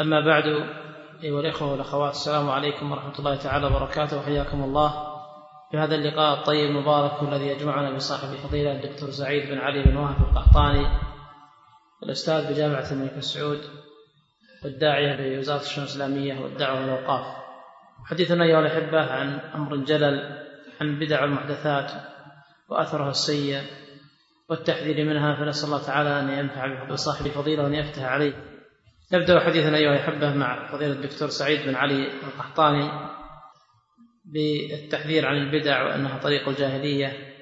أما بعد أيها الإخوة والأخوات السلام عليكم ورحمة الله تعالى وبركاته. وحياكم الله في هذا اللقاء الطيب المبارك الذي يجمعنا بصاحب الفضيلة الدكتور سعيد بن علي بن وهب القحطاني الأستاذ بجامعة الملك سعود والداعية بوزارة الشؤون الإسلامية والدعوة والأوقاف حديثنا أيها الأحبة عن أمر جلل عن بدع المحدثات وأثرها السيء والتحذير منها فنسأل الله تعالى أن ينفع بصاحب الفضيلة وأن يفتح عليه. نبدأ حديثنا أيها الأحبة مع فضيلة الدكتور سعيد بن علي القحطاني بالتحذير عن البدع وأنها طريق الجاهلية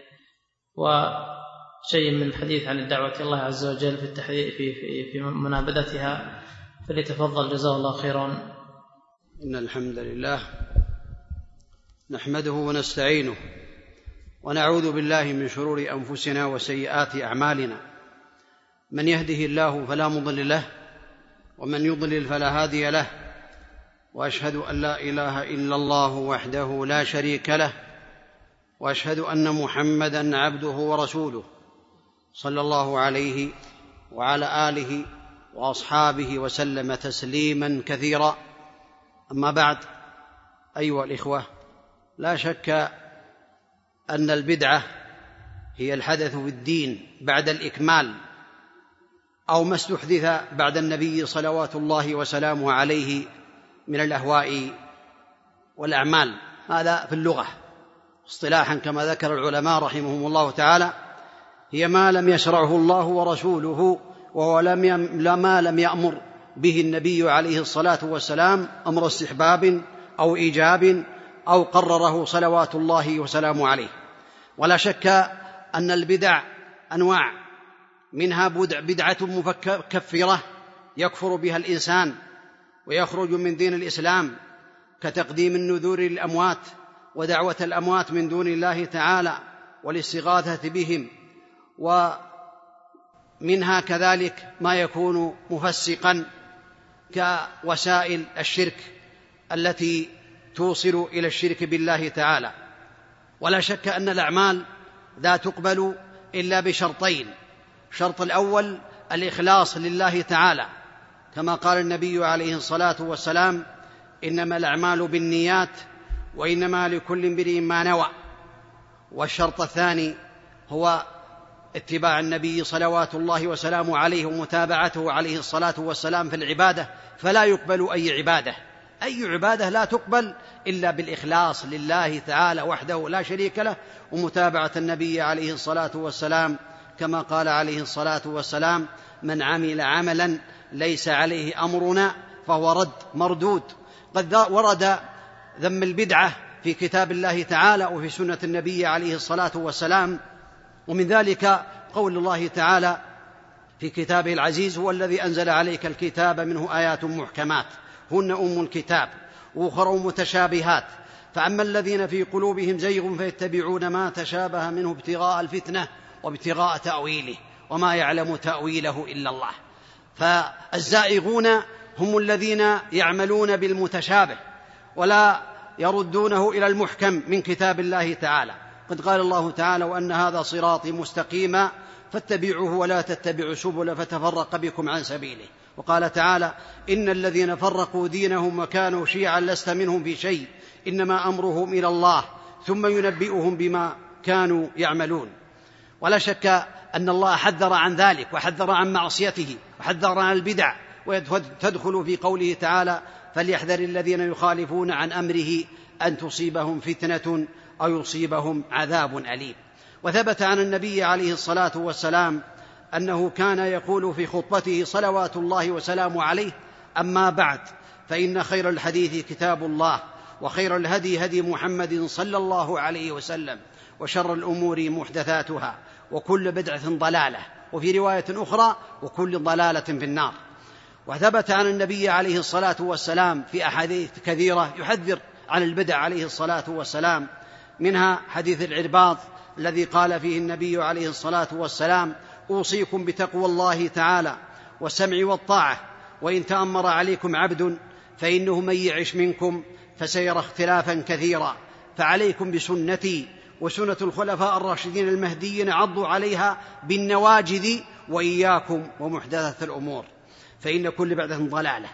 وشيء من الحديث عن الدعوة الله عز وجل في التحذير في في في منابذتها فليتفضل جزاه الله خيرا. إن الحمد لله نحمده ونستعينه ونعوذ بالله من شرور أنفسنا وسيئات أعمالنا. من يهده الله فلا مضل له ومن يضلل فلا هادي له وأشهد أن لا إله إلا الله وحده لا شريك له وأشهد أن محمدا عبده ورسوله صلى الله عليه وعلى آله وأصحابه وسلم تسليما كثيرا. أما بعد أيها الإخوة لا شك أن البدعة هي الحدث في الدين بعد الإكمال. أو ما استحدث بعد النبي صلوات الله وسلامه عليه من الأهواء والأعمال. هذا في اللغة. اصطلاحا كما ذكر العلماء رحمهم الله تعالى هي ما لم يشرعه الله ورسوله وهو لم ما لم يأمر به النبي عليه الصلاة والسلام أمر استحباب أو إيجاب أو قرره صلوات الله وسلامه عليه. ولا شك أن البدع أنواع منها بدعة مكفره يكفر بها الإنسان ويخرج من دين الإسلام كتقديم النذور للأموات ودعوة الأموات من دون الله تعالى والاستغاثة بهم ومنها كذلك ما يكون مفسقا كوسائل الشرك التي توصل إلى الشرك بالله تعالى. ولا شك أن الأعمال لا تقبل إلا بشرطين الشرط الأول الإخلاص لله تعالى. كما قال النبي عليه الصلاة والسلام إنما الأعمال بالنيات وإنما لكل امرئ ما نوى. والشرط الثاني هو اتباع النبي صلوات الله وسلامه عليه ومتابعته عليه الصلاة والسلام في العبادة فلا يقبل أي عبادة. أي عبادة لا تقبل إلا بالإخلاص لله تعالى وحده لا شريك له ومتابعة النبي عليه الصلاة والسلام كما قال عليه الصلاة والسلام من عمل عملا ليس عليه أمرنا فهو رد مردود. قد ورد ذم البدعة في كتاب الله تعالى وفي سنة النبي عليه الصلاة والسلام ومن ذلك قول الله تعالى في كتابه العزيز هو الذي أنزل عليك الكتاب منه آيات محكمات هن أم الكتاب وأخر متشابهات فأما الذين في قلوبهم زيغ فيتبعون ما تشابه منه ابتغاء الفتنة وابتغاء تأويله وما يعلم تأويله إلا الله. فالزائغون هم الذين يعملون بالمتشابه ولا يردونه إلى المحكم من كتاب الله تعالى. قد قال الله تعالى وأن هذا صراطي مستقيما فاتبعوه ولا تتبعوا سبل فتفرق بكم عن سبيله. وقال تعالى إن الذين فرقوا دينهم وكانوا شيعا لست منهم في شيء إنما أمرهم إلى الله ثم ينبئهم بما كانوا يعملون. ولا شك أن الله حذر عن ذلك وحذر عن معصيته وحذر عن البدع وتدخل في قوله تعالى فليحذر الذين يخالفون عن أمره أن تصيبهم فتنة أو يصيبهم عذاب أليم. وثبت عن النبي عليه الصلاة والسلام أنه كان يقول في خطبته صلوات الله وسلامه عليه أما بعد فإن خير الحديث كتاب الله وخير الهدي هدي محمد صلى الله عليه وسلم وشر الأمور محدثاتها. وكل بدعة ضلالة وفي رواية أخرى وكل ضلالة في النار. وثبت عن النبي عليه الصلاة والسلام في أحاديث كثيرة يحذر عن البدع عليه الصلاة والسلام منها حديث العرباض الذي قال فيه النبي عليه الصلاة والسلام أوصيكم بتقوى الله تعالى والسمع والطاعة وإن تأمر عليكم عبد فإنه من يعش منكم فسيرى اختلافا كثيرا فعليكم بسنتي وسنة الخلفاء الراشدين المهديين عضوا عليها بالنواجذ وإياكم ومحدثة الأمور. فإن كل بعدة ضلالة.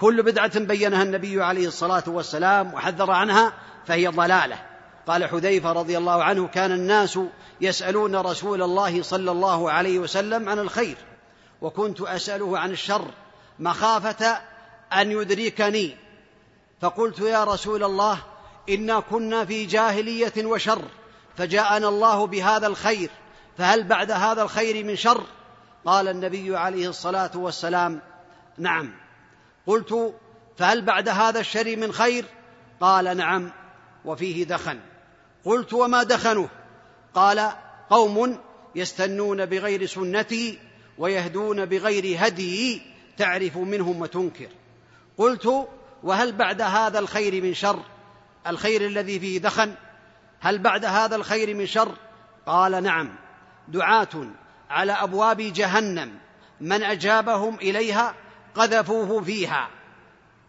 كل بدعة بينها النبي عليه الصلاة والسلام وحذر عنها فهي ضلالة. قال حذيفة رضي الله عنه كان الناس يسألون رسول الله صلى الله عليه وسلم عن الخير وكنت أسأله عن الشر مخافة أن يدركني. فقلت يا رسول الله إنا كنا في جاهلية وشر فجاءنا الله بهذا الخير فهل بعد هذا الخير من شر؟ قال النبي عليه الصلاة والسلام نعم. قلت فهل بعد هذا الشر من خير؟ قال نعم وفيه دخن. قلت وما دخنه؟ قال قوم يستنون بغير سنتي ويهدون بغير هدي تعرف منهم وتنكر. قلت وهل بعد هذا الخير من شر؟ الخير الذي فيه دخن هل بعد هذا الخير من شر؟ قال نعم. دعاة على أبواب جهنم من أجابهم إليها قذفوه فيها.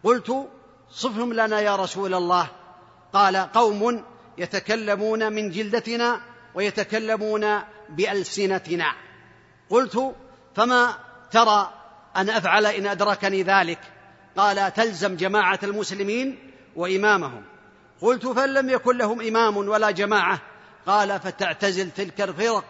قلت صفهم لنا يا رسول الله. قال قوم يتكلمون من جلدتنا ويتكلمون بألسنتنا. قلت فما ترى أن أفعل إن أدركني ذلك؟ قال تلزم جماعة المسلمين وإمامهم. قلت فان لم يكن لهم إمام ولا جماعة. قال فتعتزل تلك الفرق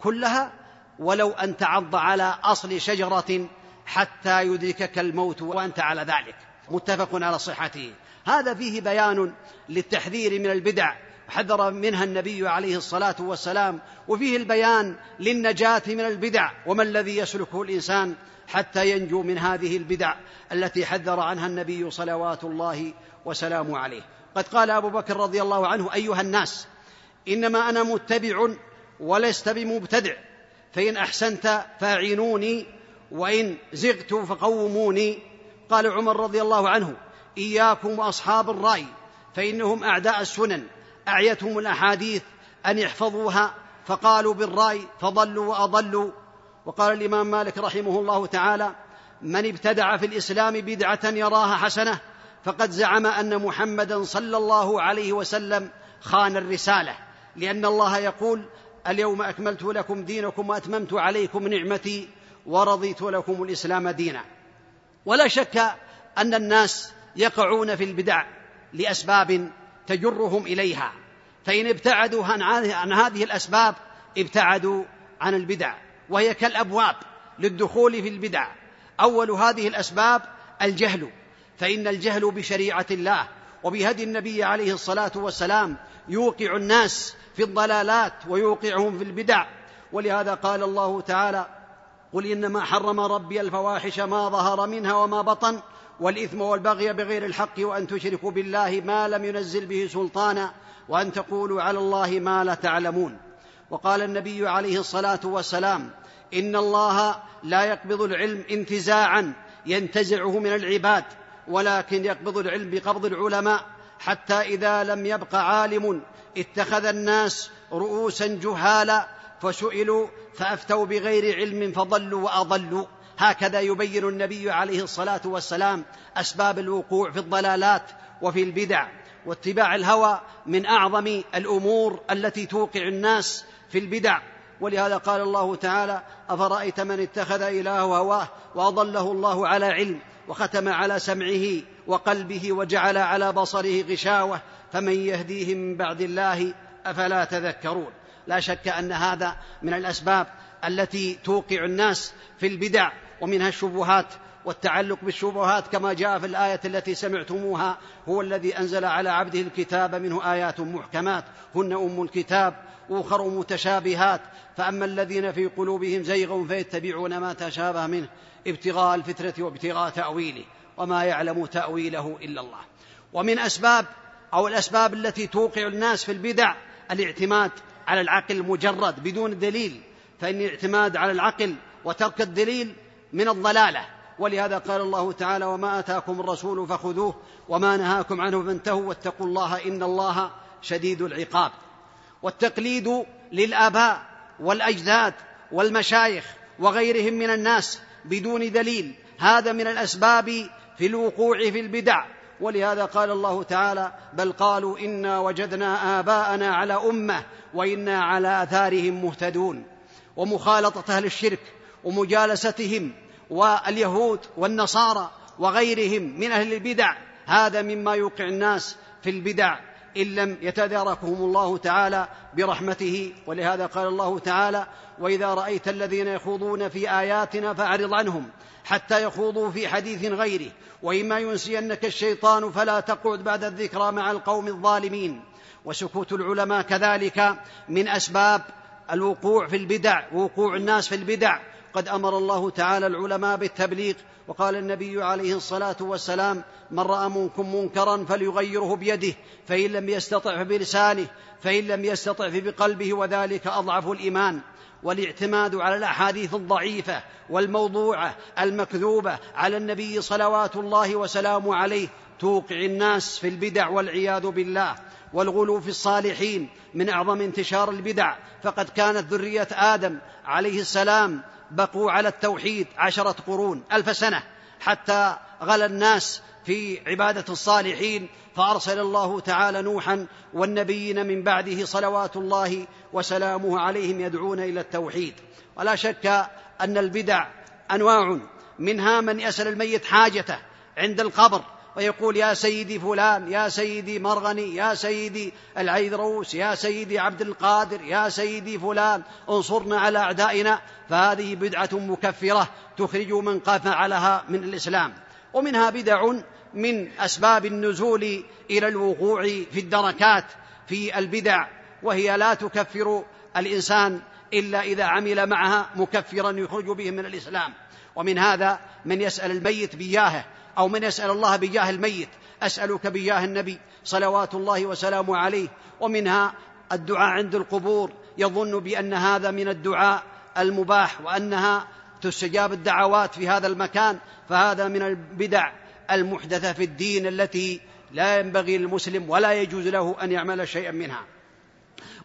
كلها ولو أن تعض على أصل شجرة حتى يدركك الموت وأنت على ذلك. متفق على صحته. هذا فيه بيان للتحذير من البدع. حذر منها النبي عليه الصلاة والسلام. وفيه البيان للنجاة من البدع. وما الذي يسلكه الإنسان حتى ينجو من هذه البدع التي حذر عنها النبي صلوات الله وسلامه عليه. قد قال أبو بكر رضي الله عنه أيها الناس إنما أنا متبع ولست بمبتدع. فإن أحسنت فاعينوني وإن زغت فقوموني. قال عمر رضي الله عنه إياكم وأصحاب الرأي فإنهم أعداء السنن أعيتهم الأحاديث أن يحفظوها فقالوا بالرأي فضلوا وأضلوا. وقال الإمام مالك رحمه الله تعالى من ابتدع في الإسلام بدعة يراها حسنة فقد زعم أن محمدا صلى الله عليه وسلم خان الرسالة لأن الله يقول اليوم أكملت لكم دينكم وأتممت عليكم نعمتي ورضيت لكم الإسلام دينا ولا شك أن الناس يقعون في البدع لأسباب تجرهم إليها فإن ابتعدوا عن هذه الأسباب ابتعدوا عن البدع. وهي كالأبواب للدخول في البدع. أول هذه الأسباب الجهل. فإن الجهل بشريعة الله وبهدي النبي عليه الصلاة والسلام يوقع الناس في الضلالات ويوقعهم في البدع. ولهذا قال الله تعالى قل إنما حرم ربي الفواحش ما ظهر منها وما بطن والإثم والبغي بغير الحق وأن تشركوا بالله ما لم ينزل به سلطانا وأن تقولوا على الله ما لا تعلمون. وقال النبي عليه الصلاة والسلام إن الله لا يقبض العلم انتزاعا ينتزعه من العباد ولكن يقبض العلم بقبض العلماء حتى إذا لم يبق عالم اتخذ الناس رؤوسا جهالا فسئلوا فأفتوا بغير علم فضلوا وأضلوا. هكذا يبين النبي عليه الصلاة والسلام أسباب الوقوع في الضلالات وفي البدع واتباع الهوى من أعظم الأمور التي توقع الناس في البدع. ولهذا قال الله تعالى أفرأيت من اتخذ إلهه هواه وأضله الله على علم وختم على سمعه وقلبه وجعل على بصره غشاوة فمن يهديه من بعد الله أفلا تذكرون. لا شك أن هذا من الأسباب التي توقع الناس في البدع ومنها الشبهات والتعلق بالشبهات كما جاء في الآية التي سمعتموها هو الذي أنزل على عبده الكتاب منه آيات محكمات هن أم الكتاب واخر متشابهات. فأما الذين في قلوبهم زيغ فيتبعون ما تشابه منه ابتغاء الفترة وابتغاء تأويله وما يعلم تأويله إلا الله. ومن أسباب أو الأسباب التي توقع الناس في البدع الاعتماد على العقل المجرد بدون دليل. فإن الاعتماد على العقل وترك الدليل من الضلالة. ولهذا قال الله تعالى وما آتاكم الرسول فخذوه وما نهاكم عنه فانتهوا واتقوا الله إن الله شديد العقاب. والتقليد للآباء والأجداد والمشايخ وغيرهم من الناس بدون دليل هذا من الأسباب في الوقوع في البدع. ولهذا قال الله تعالى بل قالوا إنا وجدنا آباءنا على أمة وإنا على آثارهم مهتدون. ومخالطة أهل الشرك ومجالستهم واليهود والنصارى وغيرهم من أهل البدع. هذا مما يوقع الناس في البدع. إن لم يتداركهم الله تعالى برحمته ولهذا قال الله تعالى وإذا رأيت الذين يخوضون في آياتنا فأعرض عنهم حتى يخوضوا في حديث غيره. وإما ينسينك الشيطان فلا تقعد بعد الذكرى مع القوم الظالمين. وسكوت العلماء كذلك من أسباب الوقوع في البدع ووقوع الناس في البدع. قد أمر الله تعالى العلماء بالتبليغ وقال النبي عليه الصلاة والسلام من رأى منكم منكرا فليغيره بيده فإن لم يستطع بلسانه فإن لم يستطع بقلبه وذلك أضعف الإيمان. والاعتماد على الأحاديث الضعيفة والموضوعة المكذوبة على النبي صلوات الله وسلامه عليه توقع الناس في البدع والعياذ بالله. والغلو في الصالحين من أعظم انتشار البدع. فقد كانت ذرية آدم عليه السلام بقوا على التوحيد عشرة قرون ألف سنة حتى غلا الناس في عبادة الصالحين فأرسل الله تعالى نوحا والنبيين من بعده صلوات الله وسلامه عليهم يدعون إلى التوحيد. ولا شك أن البدع أنواع منها من يسأل الميت حاجته عند القبر ويقول يا سيدي فلان يا سيدي مرغني يا سيدي العيدروس يا سيدي عبد القادر يا سيدي فلان انصرنا على أعدائنا فهذه بدعة مكفرة تخرج من فعلها من الإسلام ومنها بدع من أسباب النزول إلى الوقوع في الدركات في البدع وهي لا تكفر الإنسان إلا إذا عمل معها مكفرا يخرج به من الإسلام ومن هذا من يسأل الميت بياهه أو من يسأل الله بجاه الميت أسألك بجاه النبي صلوات الله وسلامه عليه. ومنها الدعاء عند القبور يظن بأن هذا من الدعاء المباح وأنها تستجاب الدعوات في هذا المكان. فهذا من البدع المحدثة في الدين التي لا ينبغي للمسلم ولا يجوز له أن يعمل شيئا منها.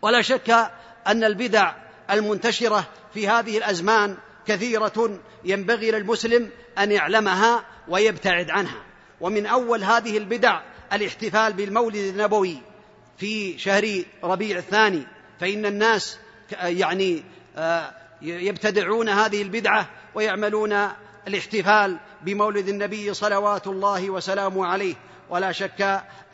ولا شك أن البدع المنتشرة في هذه الأزمان كثيرة ينبغي للمسلم أن يعلمها ويبتعد عنها. ومن أول هذه البدع الاحتفال بالمولد النبوي في شهر ربيع الثاني فإن الناس يعني آه، يبتدعون هذه البدعة ويعملون الاحتفال بمولد النبي صلوات الله وسلامه عليه. ولا شك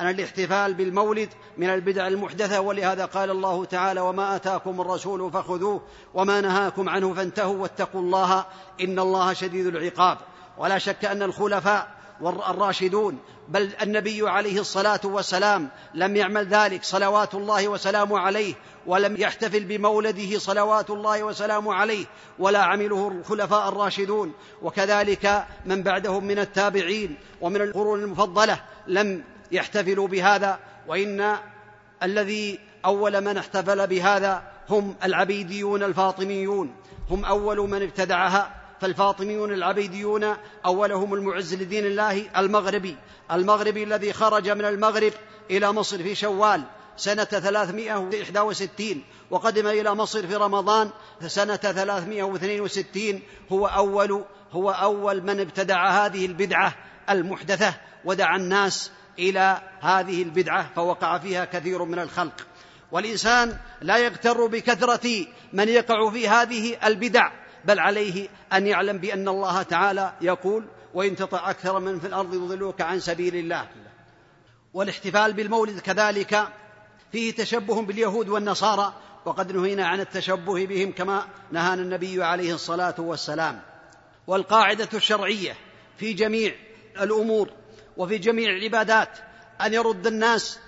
أن الاحتفال بالمولد من البدع المحدثة ولهذا قال الله تعالى وما آتاكم الرسول فخذوه وما نهاكم عنه فانتهوا واتقوا الله إن الله شديد العقاب. ولا شك أن الخلفاء والراشدون بل النبي عليه الصلاة والسلام لم يعمل ذلك صلوات الله وسلامه عليه ولم يحتفل بمولده صلوات الله وسلامه عليه ولا عمله الخلفاء الراشدون. وكذلك من بعدهم من التابعين ومن القرون المفضلة لم يحتفلوا بهذا وإن الذي أول من احتفل بهذا هم العبيديون الفاطميون هم أول من ابتدعها. فالفاطميون العبيديون أولهم المعز لدين الله المغربي. المغربي الذي خرج من المغرب إلى مصر في شوال سنة 361 وقدم إلى مصر في رمضان سنة 362 هو أول هو أول من ابتدع هذه البدعة المحدثة ودعا الناس إلى هذه البدعة فوقع فيها كثير من الخلق. والإنسان لا يغتر بكثرة من يقع في هذه البدع. بل عليه أن يعلم بأن الله تعالى يقول وإن تطع أكثر من في الأرض يضلوك عن سبيل الله. والاحتفال بالمولد كذلك فيه تشبه باليهود والنصارى وقد نهينا عن التشبه بهم كما نهانا النبي عليه الصلاة والسلام. والقاعدة الشرعية في جميع الأمور وفي جميع العبادات أن يرد الناس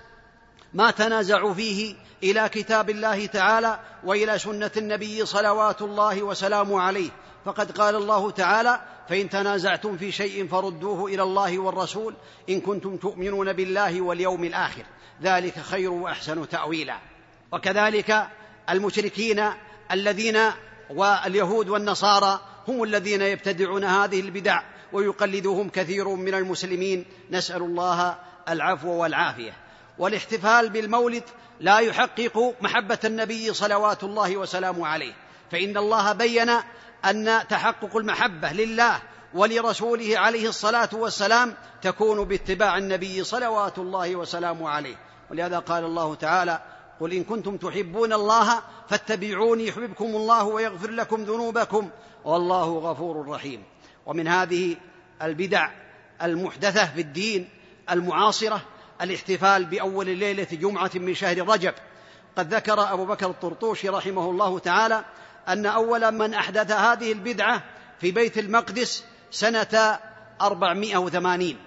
ما تنازعوا فيه إلى كتاب الله تعالى وإلى سنة النبي صلوات الله وسلامه عليه. فقد قال الله تعالى فإن تنازعتم في شيء فردوه إلى الله والرسول إن كنتم تؤمنون بالله واليوم الآخر. ذلك خير وأحسن تأويلا. وكذلك المشركين الذين واليهود والنصارى هم الذين يبتدعون هذه البدع ويقلدهم كثير من المسلمين. نسأل الله العفو والعافية. والاحتفال بالمولد لا يحقق محبة النبي صلوات الله وسلامه عليه. فإن الله بين أن تحقق المحبة لله ولرسوله عليه الصلاة والسلام تكون باتباع النبي صلوات الله وسلامه عليه. ولهذا قال الله تعالى قل إن كنتم تحبون الله فاتبعوني يحببكم الله ويغفر لكم ذنوبكم والله غفور رحيم. ومن هذه البدع المحدثة في الدين المعاصرة الاحتفال بأول ليلة جمعة من شهر رجب. قد ذكر أبو بكر الطرطوشي رحمه الله تعالى أن أول من أحدث هذه البدعة في بيت المقدس سنة أربعمائة وثمانين.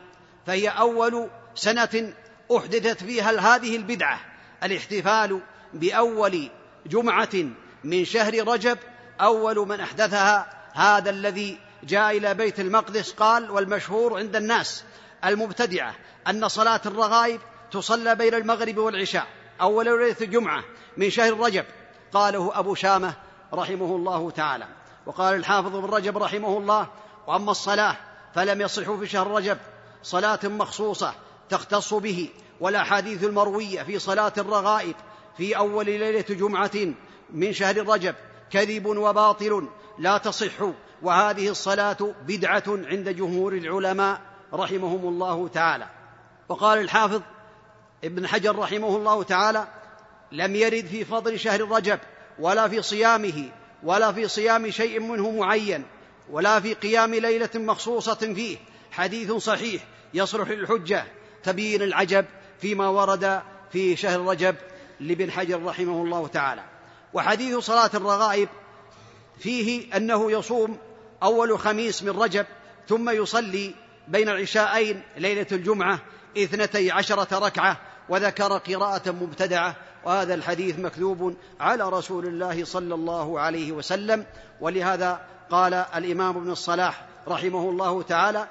فهي أول سنة أحدثت فيها هذه البدعة الاحتفال بأول جمعة من شهر رجب. أول من أحدثها هذا الذي جاء إلى بيت المقدس قال والمشهور عند الناس المبتدعة أن صلاة الرغائب تصلى بين المغرب والعشاء أول ليلة الجمعة من شهر رجب. قاله أبو شامة رحمه الله تعالى. وقال الحافظ بن رجب رحمه الله وأما الصلاة فلم يصح في شهر رجب. صلاة مخصوصة تختص به والأحاديث المروية في صلاة الرغائب في أول ليلة جمعة من شهر رجب كذب وباطل لا تصح. وهذه الصلاة بدعة عند جمهور العلماء رحمهم الله تعالى. وقال الحافظ ابن حجر رحمه الله تعالى لم يرد في فضل شهر رجب ولا في صيامه ولا في صيام شيء منه معين ولا في قيام ليلة مخصوصة فيه. حديث صحيح يصلح للحجه تبين العجب فيما ورد في شهر رجب لابن حجر رحمه الله تعالى. وحديث صلاة الرغائب فيه أنه يصوم أول خميس من رجب ثم يصلي بين العشاءين ليلة الجمعة اثنتي عشرة ركعة وذكر قراءة مبتدعة وهذا الحديث مكذوب على رسول الله صلى الله عليه وسلم. ولهذا قال الإمام ابن الصلاح رحمه الله تعالى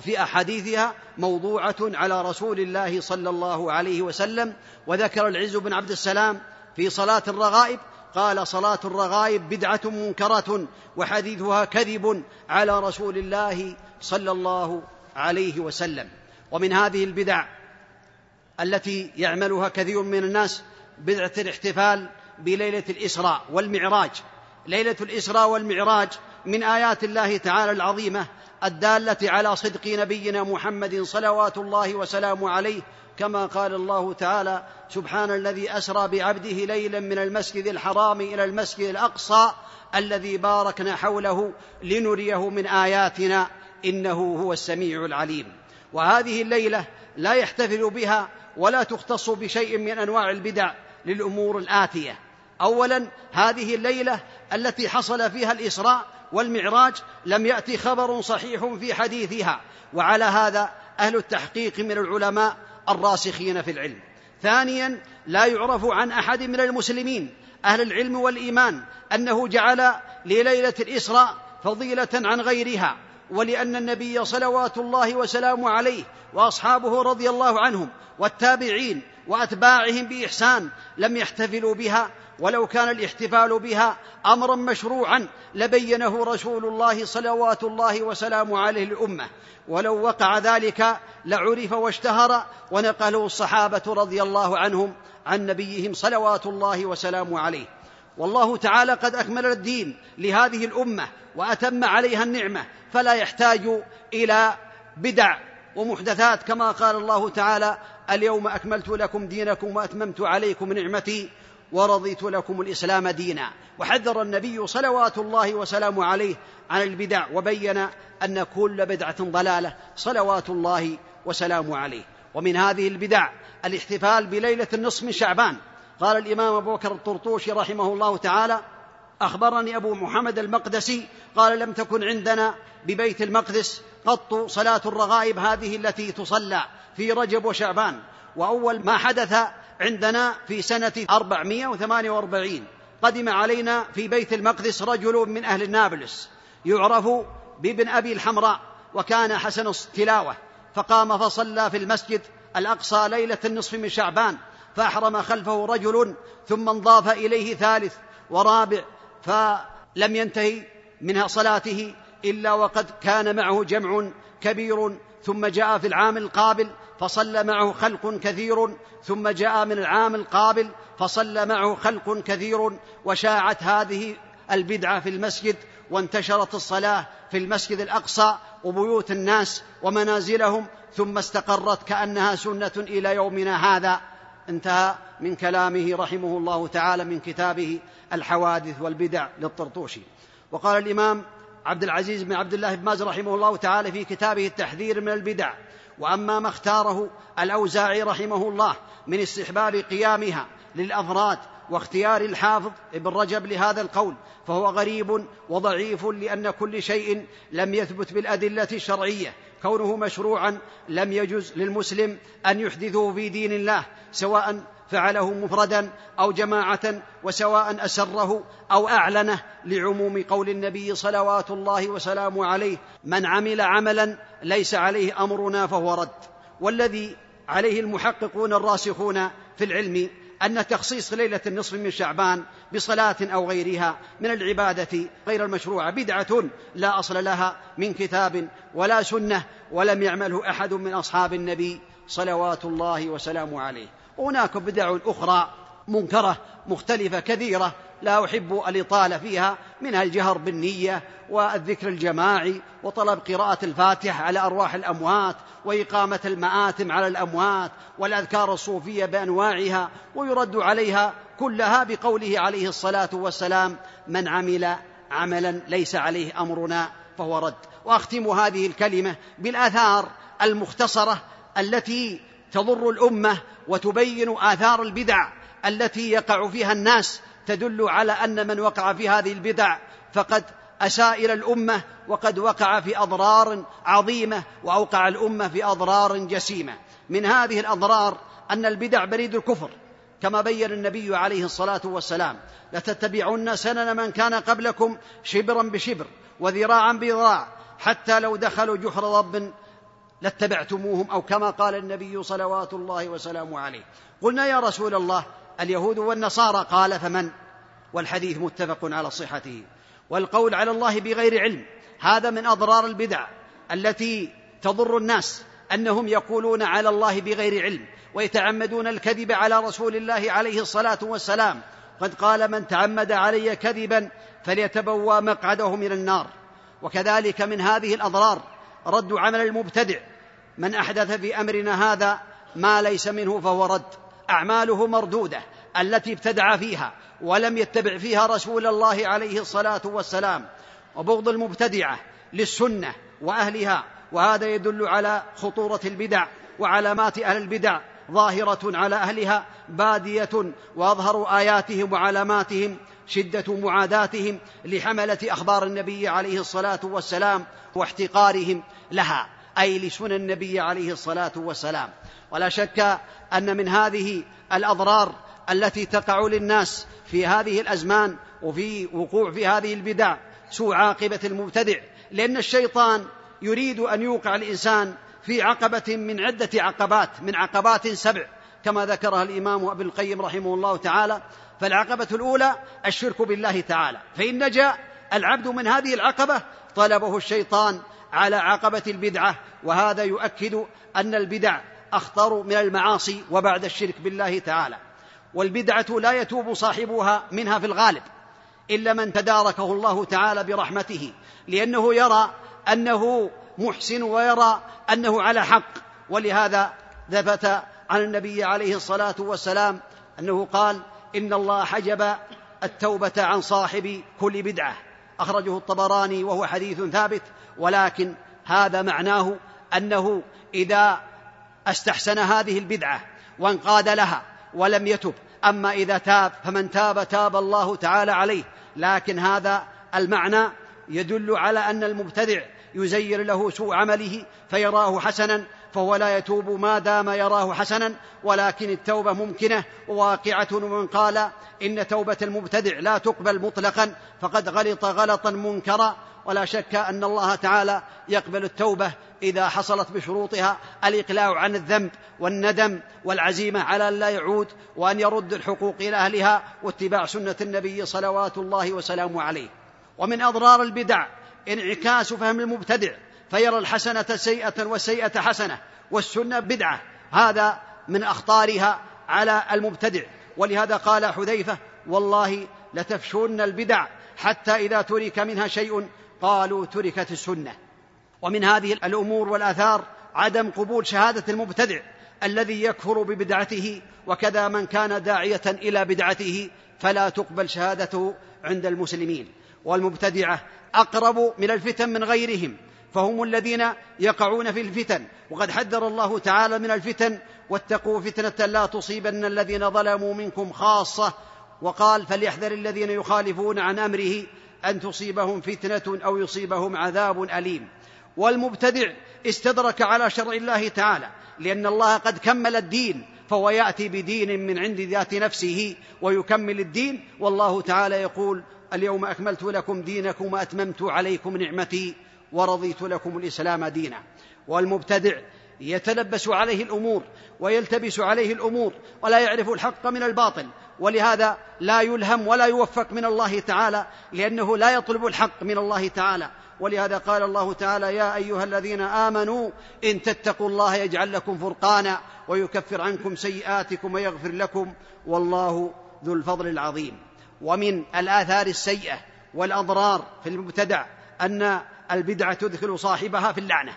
في احاديثها موضوعة على رسول الله صلى الله عليه وسلم. وذكر العز بن عبد السلام في صلاة الرغائب قال صلاة الرغائب بدعة منكرة وحديثها كذب على رسول الله صلى الله عليه وسلم. ومن هذه البدع التي يعملها كثير من الناس بدعة الاحتفال بليلة الإسراء والمعراج. ليلة الإسراء والمعراج من آيات الله تعالى العظيمة الدالة على صدق نبينا محمد صلوات الله وسلامه عليه كما قال الله تعالى سبحان الذي أسرى بعبده ليلا من المسجد الحرام إلى المسجد الأقصى الذي باركنا حوله لنريه من آياتنا إنه هو السميع العليم. وهذه الليلة لا يحتفل بها ولا تختص بشيء من أنواع البدع للأمور الآتية. اولا هذه الليلة التي حصل فيها الإسراء والمعراج لم يأتي خبر صحيح في حديثها. وعلى هذا أهل التحقيق من العلماء الراسخين في العلم. ثانيا لا يعرف عن أحد من المسلمين أهل العلم والإيمان أنه جعل لليلة الإسراء فضيلة عن غيرها. ولأن النبي صلوات الله وسلامه عليه وأصحابه رضي الله عنهم والتابعين وأتباعهم بإحسان لم يحتفلوا بها ولو كان الاحتفال بها أمرا مشروعا لبينه رسول الله صلوات الله وسلامه عليه الامه ولو وقع ذلك لعرف واشتهر ونقله الصحابة رضي الله عنهم عن نبيهم صلوات الله وسلامه عليه. والله تعالى قد أكمل الدين لهذه الأمة وأتم عليها النعمة فلا يحتاج إلى بدع ومحدثات كما قال الله تعالى اليوم أكملت لكم دينكم وأتممت عليكم نعمتي ورضيت لكم الإسلام دينا وحذر النبي صلوات الله وسلامه عليه عن البدع وبين أن كل بدعة ضلالة صلوات الله وسلامه عليه. ومن هذه البدع الاحتفال بليلة النصف من شعبان. قال الإمام أبو بكر الطرطوشي رحمه الله تعالى أخبرني أبو محمد المقدسي قال لم تكن عندنا ببيت المقدس قط صلاة الرغائب هذه التي تصلى في رجب وشعبان وأول ما حدث عندنا في سنة 448 قدم علينا في بيت المقدس رجل من أهل نابلس يعرف بابن أبي الحمراء وكان حسن التلاوة فقام فصلى في المسجد الأقصى ليلة النصف من شعبان فأحرم خلفه رجل ثم انضاف إليه ثالث ورابع فلم ينتهي من صلاته إلا وقد كان معه جمع كبير ثم جاء في العام القابل فصلى معه خلق كثير ثم جاء من العام القابل فصلى معه خلق كثير وشاعت هذه البدعة في المسجد وانتشرت الصلاة في المسجد الأقصى وبيوت الناس ومنازلهم ثم استقرت كأنها سنة إلى يومنا هذا. انتهى من كلامه رحمه الله تعالى من كتابه الحوادث والبدع للطرطوشي. وقال الإمام عبد العزيز بن عبد الله بن باز رحمه الله تعالى في كتابه التحذير من البدع وأما ما اختاره الأوزاعي رحمه الله من استحباب قيامها للاضراد واختيار الحافظ ابن رجب لهذا القول فهو غريب وضعيف لأن كل شيء لم يثبت بالأدلة الشرعية كونه مشروعا لم يجز للمسلم أن يحدثه في دين الله سواء فعله مفردا أو جماعة وسواء أسره أو أعلنه لعموم قول النبي صلوات الله وسلامه عليه من عمل عملا ليس عليه أمرنا فهو رد والذي عليه المحققون الراسخون في العلم أن تخصيص ليلة النصف من شعبان بصلاة أو غيرها من العبادة غير المشروعة. بدعة لا أصل لها من كتاب ولا سنة ولم يعمله أحد من أصحاب النبي صلوات الله وسلامه عليه. هناك بدع أخرى منكرة مختلفة كثيرة لا أحب الإطالة فيها منها الجهر بالنية والذكر الجماعي وطلب قراءة الفاتحة على أرواح الأموات وإقامة المآتم على الأموات والأذكار الصوفية بأنواعها ويرد عليها كلها بقوله عليه الصلاة والسلام من عمل عملا ليس عليه أمرنا فهو رد. وأختم هذه الكلمة بالآثار المختصرة التي تضر الأمة وتبين آثار البدع التي يقع فيها الناس تدل على أن من وقع في هذه البدع فقد اساء إلى الأمة وقد وقع في أضرار عظيمة وأوقع الأمة في أضرار جسيمة. من هذه الأضرار أن البدع بريد الكفر. كما بين النبي عليه الصلاة والسلام لتتبعن سنن من كان قبلكم شبرا بشبر وذراعا بذراع حتى لو دخلوا جحر ضب لاتبعتموهم أو كما قال النبي صلوات الله وسلامه عليه. قلنا يا رسول الله اليهود والنصارى قال فمن؟ والحديث متفق على صحته. والقول على الله بغير علم. هذا من أضرار البدع التي تضر الناس أنهم يقولون على الله بغير علم ويتعمدون الكذب على رسول الله عليه الصلاة والسلام. قد قال من تعمد علي كذبا فليتبوى مقعده من النار. وكذلك من هذه الأضرار رد عمل المبتدع. من أحدث في أمرنا هذا ما ليس منه فهو رد. أعماله مردودة التي ابتدع فيها ولم يتبع فيها رسول الله عليه الصلاة والسلام وبغض المبتدعة للسنة وأهلها وهذا يدل على خطورة البدع وعلامات أهل البدع ظاهرة على أهلها بادية وأظهر آياتهم وعلاماتهم شدة معاداتهم لحملة أخبار النبي عليه الصلاة والسلام واحتقارهم لها. أي لسنن النبي عليه الصلاة والسلام. ولا شك أن من هذه الأضرار التي تقع للناس في هذه الأزمان وفي وقوع في هذه البدع سوء عاقبة المبتدع لأن الشيطان يريد أن يوقع الإنسان في عقبة من عدة عقبات من عقبات سبع كما ذكرها الإمام ابن القيم رحمه الله تعالى. فالعقبة الأولى الشرك بالله تعالى. فإن نجا العبد من هذه العقبة طلبه الشيطان على عقبة البدعة وهذا يؤكد أن البدع أخطر من المعاصي وبعد الشرك بالله تعالى. والبدعة لا يتوب صاحبها منها في الغالب إلا من تداركه الله تعالى برحمته لأنه يرى أنه محسن ويرى أنه على حق. ولهذا ثبت عن النبي عليه الصلاة والسلام أنه قال إن الله حجب التوبة عن صاحب كل بدعة. أخرجه الطبراني وهو حديث ثابت ولكن هذا معناه أنه إذا استحسن هذه البدعة وانقاد لها ولم يتب أما إذا تاب فمن تاب تاب الله تعالى عليه. لكن هذا المعنى يدل على أن المبتدع يزين له سوء عمله فيراه حسنا فهو لا يتوب ما دام يراه حسنا ولكن التوبة ممكنة وواقعه ومن قال إن توبة المبتدع لا تقبل مطلقا فقد غلط غلطا منكرا. ولا شك أن الله تعالى يقبل التوبة إذا حصلت بشروطها الإقلاع عن الذنب والندم والعزيمة على أن لا يعود وأن يرد الحقوق إلى اهلها واتباع سنة النبي صلوات الله وسلامه عليه. ومن أضرار البدع انعكاس فهم المبتدع فيرى الحسنة سيئة والسيئة حسنة والسنة بدعة. هذا من أخطارها على المبتدع. ولهذا قال حذيفة والله لتفشون البدع حتى إذا ترك منها شيء قالوا تركت السنة. ومن هذه الأمور والآثار عدم قبول شهادة المبتدع الذي يكفر ببدعته وكذا من كان داعية إلى بدعته فلا تقبل شهادته عند المسلمين. والمبتدعة أقرب من الفتن من غيرهم. فهم الذين يقعون في الفتن. وقد حذر الله تعالى من الفتن. واتقوا فتنة لا تصيبن الذين ظلموا منكم خاصة. وقال فليحذر الذين يخالفون عن أمره أن تصيبهم فتنة أو يصيبهم عذاب أليم. والمبتدع استدرك على شرع الله تعالى لأن الله قد كمل الدين فهو يأتي بدين من عند ذات نفسه ويكمل الدين. والله تعالى يقول اليوم أكملت لكم دينكم وأتممت عليكم نعمتي. ورضيت لكم الإسلام دينا. والمبتدع يتلبس عليه الأمور ويلتبس عليه الأمور ولا يعرف الحق من الباطل. ولهذا لا يلهم ولا يوفق من الله تعالى لأنه لا يطلب الحق من الله تعالى. ولهذا قال الله تعالى يا أيها الذين آمنوا إن تتقوا الله يجعل لكم فرقانا ويكفر عنكم سيئاتكم ويغفر لكم والله ذو الفضل العظيم. ومن الآثار السيئة والأضرار في المبتدع أن البدعه تدخل صاحبها في اللعنة.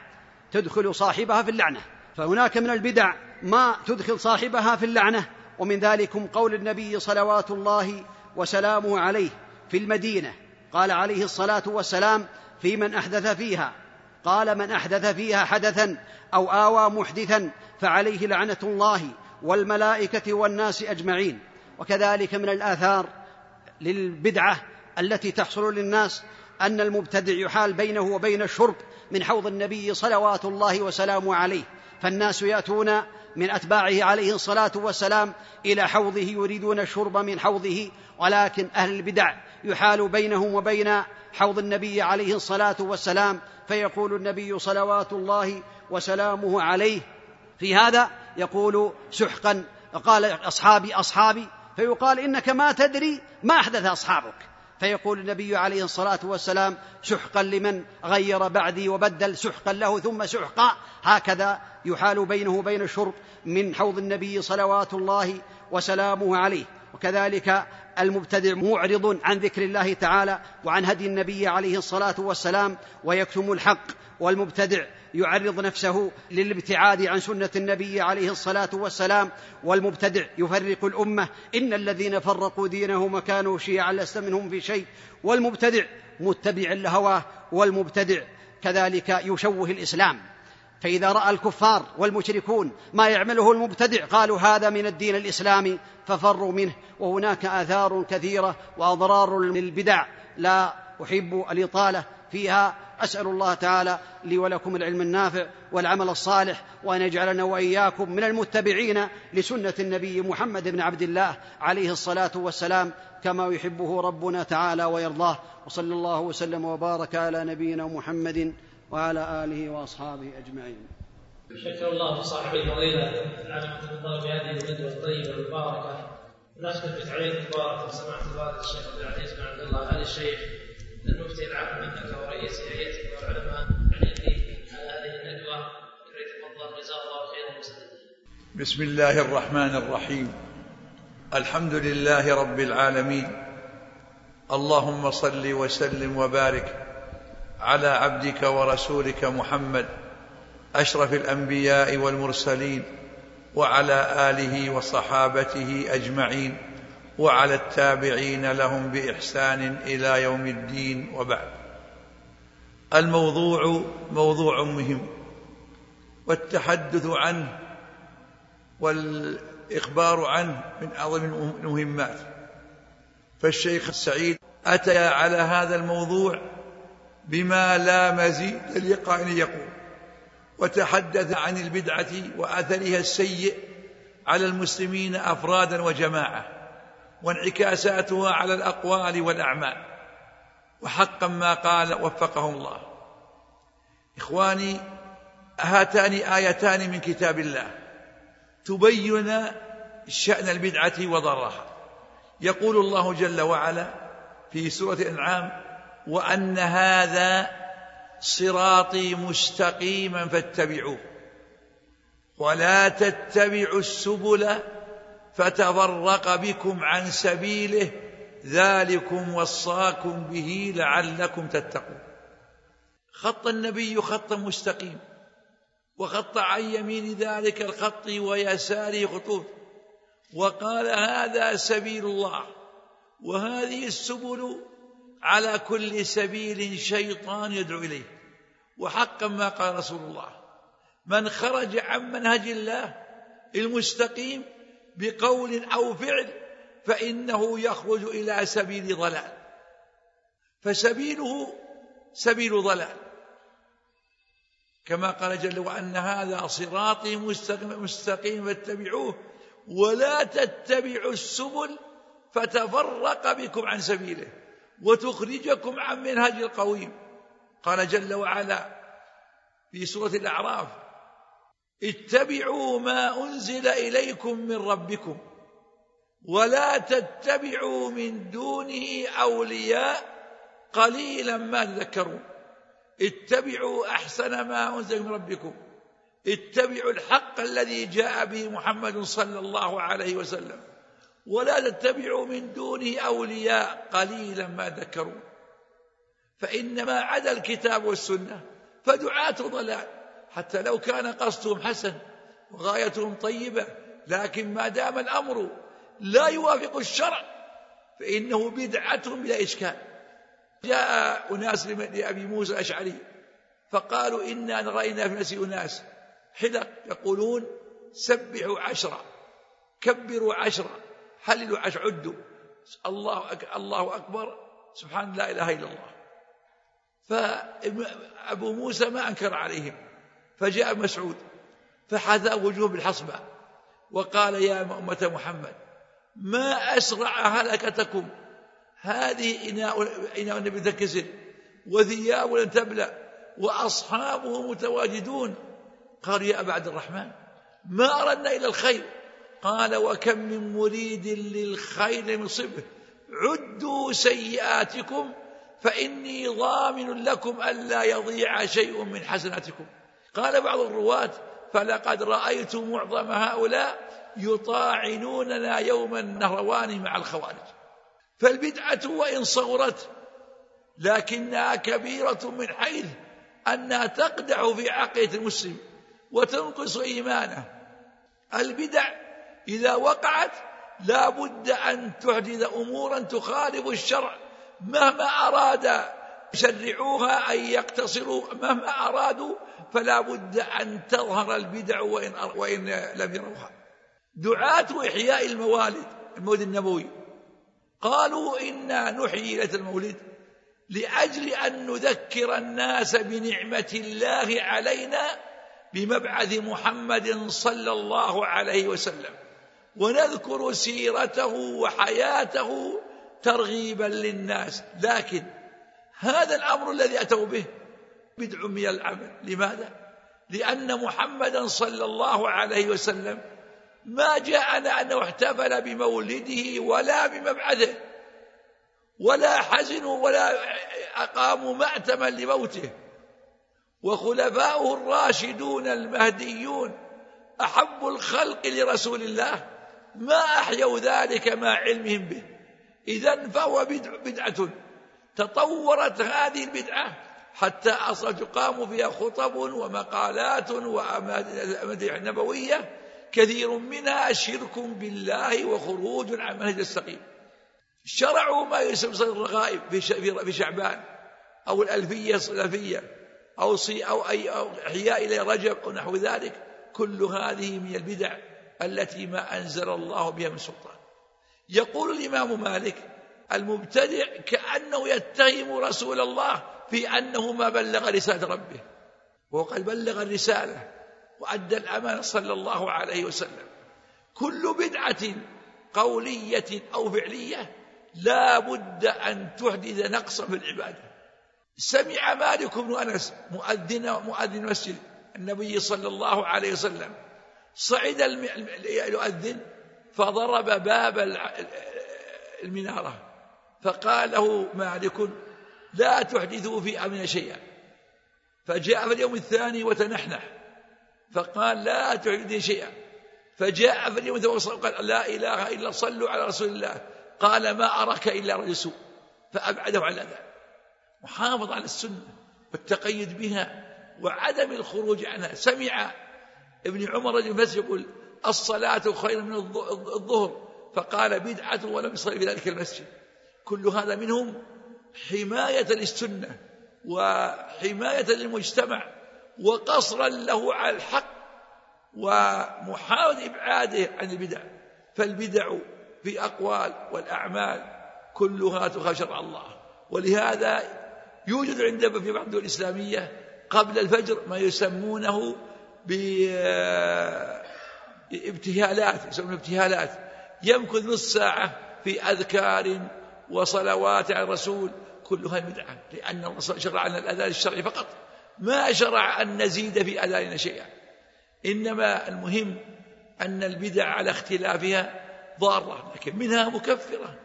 تدخل صاحبها في اللعنة. فهناك من البدع ما تدخل صاحبها في اللعنة ومن ذلكم قول النبي صلوات الله وسلامه عليه في المدينة. قال عليه الصلاة والسلام في من أحدث فيها. قال من أحدث فيها حدثا أو آوى محدثا فعليه لعنة الله والملائكة والناس أجمعين. وكذلك من الآثار للبدعة التي تحصل للناس أن المبتدع يحال بينه وبين الشرب من حوض النبي صلوات الله وسلامه عليه فالناس يأتون من أتباعه عليه الصلاة والسلام إلى حوضه يريدون الشرب من حوضه ولكن أهل البدع يحال بينهم وبين حوض النبي عليه الصلاة والسلام فيقول النبي صلوات الله وسلامه عليه. في هذا يقول سحقا قال أصحابي أصحابي فيقال إنك ما تدري ما أحدث أصحابك. فيقول النبي عليه الصلاة والسلام سحقا لمن غير بعدي وبدل سحقا له ثم سحقا هكذا يحال بينه وبين الشرب من حوض النبي صلوات الله وسلامه عليه. وكذلك المبتدع معرض عن ذكر الله تعالى وعن هدي النبي عليه الصلاة والسلام ويكتم الحق والمبتدع يعرض نفسه للابتعاد عن سنة النبي عليه الصلاة والسلام والمبتدع يفرق الأمة. إن الذين فرقوا دينهم وكانوا شيعا لست منهم في شيء. والمبتدع متبع لهواه والمبتدع كذلك يشوه الإسلام. فإذا رأى الكفار والمشركون ما يعمله المبتدع قالوا هذا من الدين الإسلامي ففروا منه. وهناك آثار كثيرة وأضرار للبدع. لا أحب الإطالة. فيها أسأل الله تعالى لي ولكم العلم النافع والعمل الصالح وأن يجعلنا وإياكم من المتبعين لسنة النبي محمد بن عبد الله عليه الصلاة والسلام كما يحبه ربنا تعالى ويرضاه. وصلى الله وسلم وبارك على نبينا محمد وعلى آله وأصحابه أجمعين. شكر الله صاحب الفضيلة ما تفضل بهذه الندوة الطيبة المباركة نختم بتعليق مبارك سماحة الوالد الشيخ عبد العزيز بن عبد الله آل الشيخ المفتي العام منك ورئيس هيئتك والعلماء على هذه الندوة. يتفضل جزاه الله خيرا وسلم. بسم الله الرحمن الرحيم. الحمد لله رب العالمين. اللهم صل وسلم وبارك على عبدك ورسولك محمد أشرف الأنبياء والمرسلين وعلى آله وصحابته أجمعين. وعلى التابعين لهم بإحسان إلى يوم الدين وبعد. الموضوع موضوع مهم والتحدث عنه والإخبار عنه من أعظم المهمات. فالشيخ السعيد أتى على هذا الموضوع بما لا مزيد لقائل يقول وتحدث عن البدعة وأثرها السيء على المسلمين أفرادا وجماعة. وانعكاساتها على الأقوال والأعمال. وحقا ما قال وفقه الله. إخواني هاتان آيتان من كتاب الله. تبين شأن البدعة وضرها. يقول الله جل وعلا في سورة الأنعام وأن هذا صراطي مستقيما فاتبعوه. ولا تتبعوا السبل فتفرق بكم عن سبيله ذلكم وصاكم به لعلكم تتقون. خط النبي خطا مستقيم وخط عن يمين ذلك الخط ويساره خطوط. وقال هذا سبيل الله وهذه السبل على كل سبيل شيطان يدعو إليه. وحقا ما قال رسول الله من خرج عن منهج الله المستقيم بقول أو فعل فإنه يخرج إلى سبيل ضلال. فسبيله سبيل ضلال. كما قال جل وأن هذا صراطي مستقيم فاتبعوه ولا تتبعوا السبل فتفرق بكم عن سبيله وتخرجكم عن منهج القويم. قال جل وعلا في سورة الأعراف اتبعوا ما أنزل إليكم من ربكم ولا تتبعوا من دونه أولياء قليلا ما تذكرون. اتبعوا أحسن ما أنزل من ربكم. اتبعوا الحق الذي جاء به محمد صلى الله عليه وسلم ولا تتبعوا من دونه أولياء قليلا ما ذكرون فإنما عدا الكتاب والسنة فدعاة ضلال. حتى لو كان قصدهم حسن وغايتهم طيبة لكن ما دام الأمر لا يوافق الشرع فإنه بدعة بلا إشكال. جاء أناس لأبي موسى الأشعري فقالوا إنا رأينا في نفس أناس حلق يقولون سبحوا عشرة كبروا عشرة حللوا عشرة عدوا. الله الله أكبر. سبحان لا إله إلا الله. فأبو موسى ما أنكر عليهم. فجاء مسعود فحذا وجوه بالحصبة وقال يا أمة محمد ما أسرع هلكتكم؟ هذه إناء, إناء النبي تنكسر وثياب لن تبلى وأصحابه متواجدون. قال يا أبا عبد الرحمن ما أردنا إلى الخير؟ قال وكم من مريد للخير مصبه عدوا سيئاتكم فإني ضامن لكم ألا يضيع شيء من حسناتكم. قال بعض الرواة فلقد رأيت معظم هؤلاء يطاعنوننا يوم النهروان مع الخوارج. فالبدعة وإن صغرت لكنها كبيرة من حيث أنها تقدح في عقيدة المسلم وتنقص إيمانه. البدع إذا وقعت لا بد أن تحدث أمورا تخالف الشرع. مهما أراد يشرعوها أن يقتصروا مهما أرادوا فلا بد أن تظهر البدع وإن, وإن لم يروها دعاة إحياء الموالد المولد النبوي. قالوا إنا نحيي ليلة المولد لأجل أن نذكر الناس بنعمة الله علينا بمبعث محمد صلى الله عليه وسلم. ونذكر سيرته وحياته ترغيبا للناس. لكن هذا الأمر الذي أتوا به بدع من العمل. لماذا؟ لأن محمدا صلى الله عليه وسلم ما جاءنا أنه احتفل بمولده ولا بمبعثه ولا حزنوا ولا أقاموا مأتما لموته. وخلفاؤه الراشدون المهديون أحب الخلق لرسول الله ما أحيوا ذلك مع علمهم به. إذا فهو بدع بدعة. تطورت هذه البدعة حتى أصلا تقام فيها خطب ومقالات وأماديح نبوية كثير منها شرك بالله وخروج عن منهج السقيم. شرعوا ما يسمى الرغائب في شعبان أو الألفية الصلافية أو صي أو أي أو إحياء إلى رجب أو نحو ذلك. كل هذه من البدع التي ما أنزل الله بها من سلطان. يقول الإمام مالك المبتدع كأنه يتهم رسول الله في أنه ما بلغ رسالة ربه. وقد بلغ الرسالة وأدى الأمانة صلى الله عليه وسلم. كل بدعة قولية أو فعلية لا بد أن تحدث نقصا في العبادة. سمع مالك بن أنس مؤذن مؤذن المسجد النبي صلى الله عليه وسلم. صعد يؤذن فضرب باب المنارة. فقال له مالك لا تحدثوا في أمرنا شيئا. فجاء في اليوم الثاني وتنحنح. فقال لا تحدث شيئا. فجاء في اليوم الثاني قال لا إله إلا صلوا على رسول الله. قال ما أراك إلا رجل سوء. فأبعده عن الأذى. محافظ على السنة والتقيد بها وعدم الخروج عنها. سمع ابن عمر رجل المسجد يقول الصلاة خير من الظهر. فقال بدعة ولم يصلي في ذلك المسجد. كل هذا منهم حماية للسنة وحماية للمجتمع وقصرا له على الحق ومحاولة إبعاده عن البدع. فالبدع في أقوال والأعمال كلها تخالف شرع الله. ولهذا يوجد عندما في بعض الدول الإسلامية قبل الفجر ما يسمونه بابتهالات يسمونه ابتهالات. يمكث نصف ساعة في أذكار وصلوات على الرسول كلها بدعة لأن الله شرع لنا الأذان الشرعي فقط. ما شرع أن نزيد في أذاننا شيئا. إنما المهم أن البدع على اختلافها ضارة لكن منها مكفرة.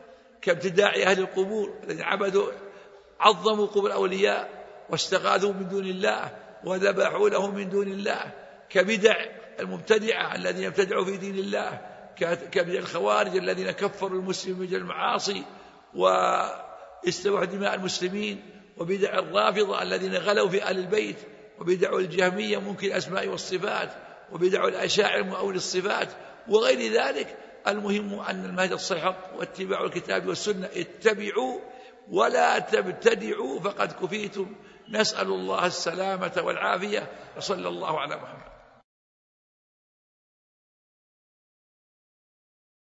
كابتداع أهل القبور الذين عبدوا عظموا قبور الأولياء واستغاثوا من دون الله وذبحوا له من دون الله. كبدع المبتدعة الذين ابتدعوا في دين الله كبدع الخوارج الذين كفروا المسلمين بالمعاصي واستوحوا دماء المسلمين وبدع الرافضة الذين غلوا في آل البيت وبدع الجهمية ممكن الأسماء والصفات وبدع الأشاعر مؤول الصفات وغير ذلك. المهم أن المهد الصحيح واتباع الكتاب والسنة اتبعوا ولا تبتدعوا فقد كفيتم. نسأل الله السلامة والعافية. وصلى الله على محمد.